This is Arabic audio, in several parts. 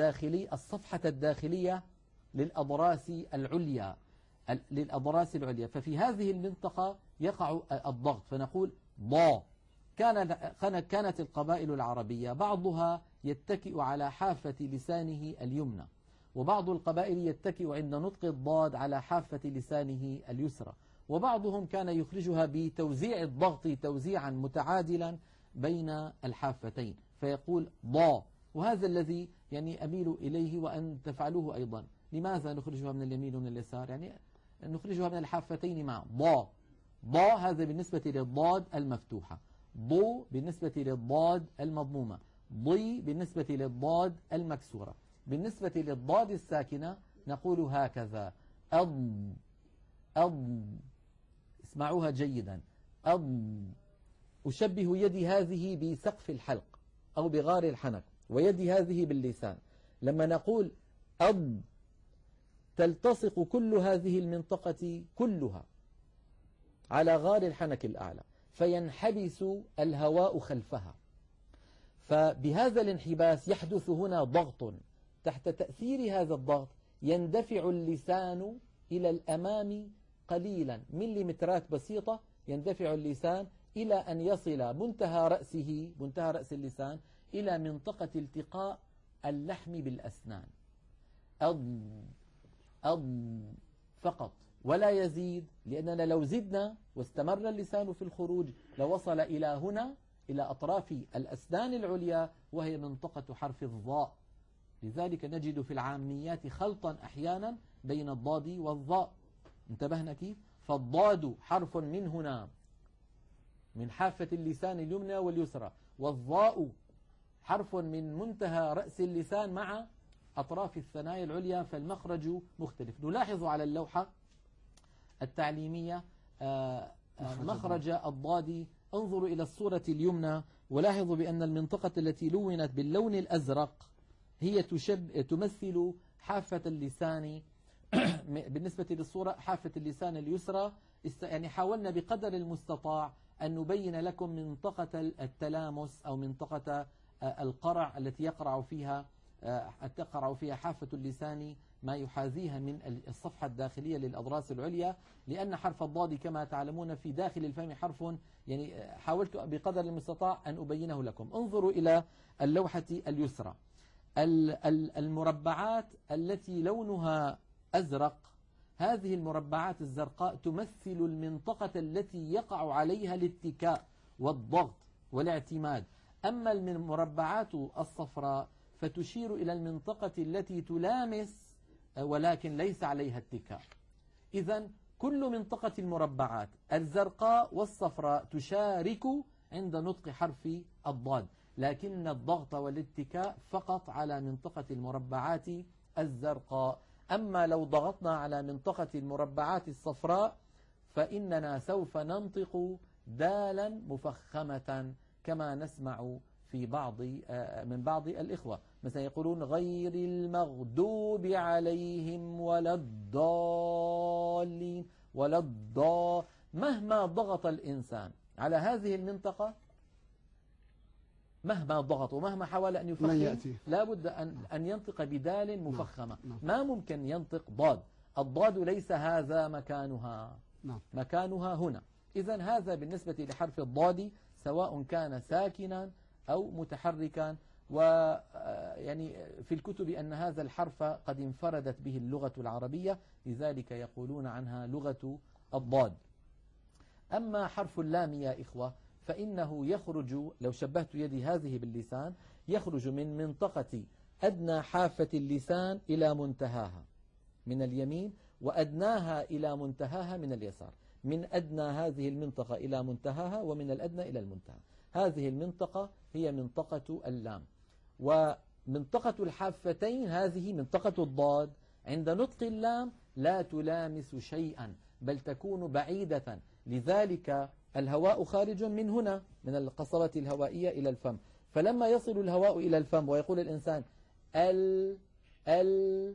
الداخلي الصفحة الداخلية للأضراس العليا للأضراس العليا. ففي هذه المنطقة يقع الضغط. فنقول ضا كان كانت القبائل العربية بعضها يتكئ على حافة لسانه اليمنى وبعض القبائل يتكئ عند نطق الضاد على حافة لسانه اليسرى وبعضهم كان يخرجها بتوزيع الضغط توزيعا متعادلا بين الحافتين. فيقول ضا وهذا الذي يعني أميل إليه وأن تفعلوه أيضا. لماذا نخرجها من اليمين ومن اليسار؟ يعني نخرجها من الحافتين مع ضا ضا هذا بالنسبة للضاد المفتوحة. ضو بالنسبة للضاد المضمومة. ضي بالنسبة للضاد المكسورة. بالنسبة للضاد الساكنة نقول هكذا. أض. أض. اسمعوها جيدا. أض. أشبه يدي هذه بسقف الحلق أو بغار الحنك. ويدي هذه باللسان. لما نقول أض تلتصق كل هذه المنطقة كلها على غار الحنك الأعلى فينحبس الهواء خلفها. فبهذا الانحباس يحدث هنا ضغط. تحت تأثير هذا الضغط يندفع اللسان إلى الأمام قليلا. مليمترات بسيطة يندفع اللسان إلى أن يصل منتهى رأسه منتهى رأس اللسان إلى منطقة التقاء اللحم بالأسنان. أض أض فقط ولا يزيد لأننا لو زدنا واستمر اللسان في الخروج لوصل إلى هنا إلى أطراف الأسنان العليا وهي منطقة حرف الضاء لذلك نجد في العاميات خلطا أحيانا بين الضاد والضاء انتبهنا كيف؟ فالضاد حرف من هنا من حافة اللسان اليمنى واليسرى والضاء حرف من منتهى رأس اللسان مع أطراف الثنايا العليا فالمخرج مختلف. نلاحظ على اللوحة التعليمية آه، آه، مخرج الضاد. انظروا إلى الصورة اليمنى ولاحظوا بأن المنطقة التي لونت باللون الأزرق هي تشب تمثل حافة اللسان. بالنسبة للصورة حافة اللسان اليسرى يعني حاولنا بقدر المستطاع أن نبين لكم منطقة التلامس أو منطقة القرع التي يقرع فيها تقرع فيها حافة اللسان ما يحاذيها من الصفحة الداخلية للأضراس العليا لأن حرف الضاد كما تعلمون في داخل الفم حرف يعني حاولت بقدر المستطاع أن أبينه لكم. انظروا إلى اللوحة اليسرى. المربعات التي لونها أزرق هذه المربعات الزرقاء تمثل المنطقة التي يقع عليها الاتكاء والضغط والاعتماد. أما المربعات الصفراء فتشير إلى المنطقة التي تلامس ولكن ليس عليها اتكاء. إذا كل منطقة المربعات الزرقاء والصفراء تشارك عند نطق حرف الضاد. لكن الضغط والاتكاء فقط على منطقة المربعات الزرقاء. أما لو ضغطنا على منطقة المربعات الصفراء فإننا سوف ننطق دالا مفخمة كما نسمع في بعض آه، من بعض الإخوة مثلا يقولون غير المغضوب عليهم ولا الضالين ولا الضا مهما ضغط الإنسان على هذه المنطقة مهما ضغط ومهما حاول أن يفخم لا بد أن, أن ينطق بدال نعم، مفخمة. نعم. ما ممكن ينطق ضاد؟ الضاد ليس هذا مكانها. نعم. مكانها هنا. إذا هذا بالنسبة لحرف الضاد سواء كان ساكنا أو متحركا. ويعني في الكتب أن هذا الحرف قد انفردت به اللغة العربية لذلك يقولون عنها لغة الضاد. أما حرف اللام يا إخوة فإنه يخرج لو شبهت يدي هذه باللسان يخرج من منطقة أدنى حافة اللسان إلى منتهاها من اليمين وأدناها إلى منتهاها من اليسار. من أدنى هذه المنطقة إلى منتهاها ومن الأدنى إلى المنتهى. هذه المنطقة هي منطقة اللام. ومنطقة الحافتين هذه منطقة الضاد. عند نطق اللام لا تلامس شيئا بل تكون بعيدة. لذلك الهواء خارج من هنا من القصبة الهوائية إلى الفم. فلما يصل الهواء إلى الفم ويقول الإنسان أل أل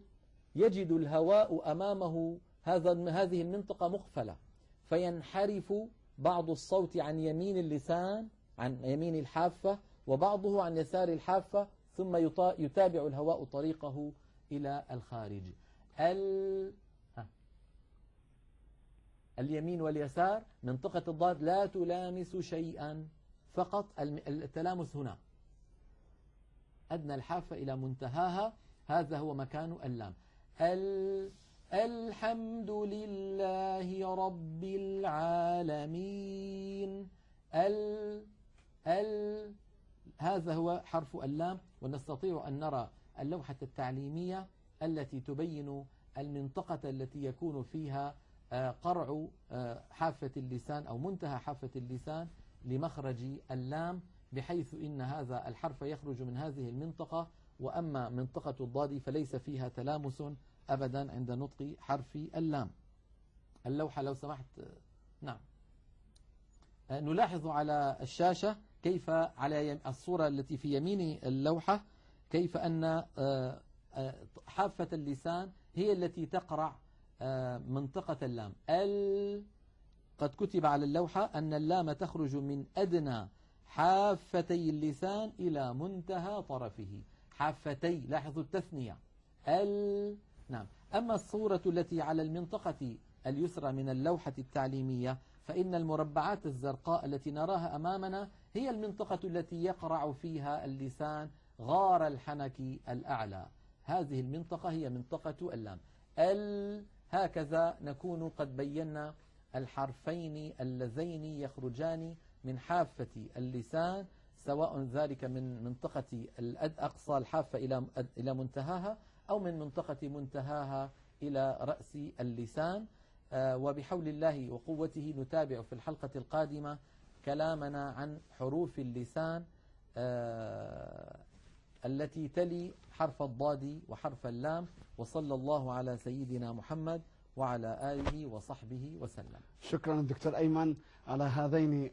يجد الهواء أمامه هذا هذه المنطقة مقفلة. فينحرف بعض الصوت عن يمين اللسان عن يمين الحافة وبعضه عن يسار الحافة ثم يتابع الهواء طريقه إلى الخارج. ال ها. اليمين واليسار منطقة الضاد لا تلامس شيئا فقط التلامس هنا. أدنى الحافة إلى منتهاها هذا هو مكان اللام. ال الحمد لله رب العالمين. ال ال هذا هو حرف اللام ونستطيع أن نرى اللوحة التعليمية التي تبين المنطقة التي يكون فيها آه، قرع آه، حافة اللسان أو منتهى حافة اللسان لمخرج اللام بحيث إن هذا الحرف يخرج من هذه المنطقة وأما منطقة الضاد فليس فيها تلامس أبدا عند نطق حرف اللام. اللوحة لو سمحت نعم. آه، نلاحظ على الشاشة كيف على الصورة التي في يمين اللوحة كيف أن آه، آه، حافة اللسان هي التي تقرع منطقة اللام. ال قد كتب على اللوحة أن اللام تخرج من أدنى حافتي اللسان إلى منتهى طرفه. حافتي لاحظوا التثنية. ال نعم. أما الصورة التي على المنطقة اليسرى من اللوحة التعليمية فإن المربعات الزرقاء التي نراها أمامنا هي المنطقة التي يقرع فيها اللسان غار الحنك الأعلى. هذه المنطقة هي منطقة اللام. ال هكذا نكون قد بينا الحرفين اللذين يخرجان من حافة اللسان سواء ذلك من منطقة الأد أقصى الحافة إلى منتهاها أو من منطقة منتهاها إلى رأس اللسان. آه، وبحول الله وقوته نتابع في الحلقة القادمة كلامنا عن حروف اللسان آه، التي تلي حرف الضاد وحرف اللام. وصلى الله على سيدنا محمد وعلى آله وصحبه وسلم. شكرا دكتور أيمن على هذين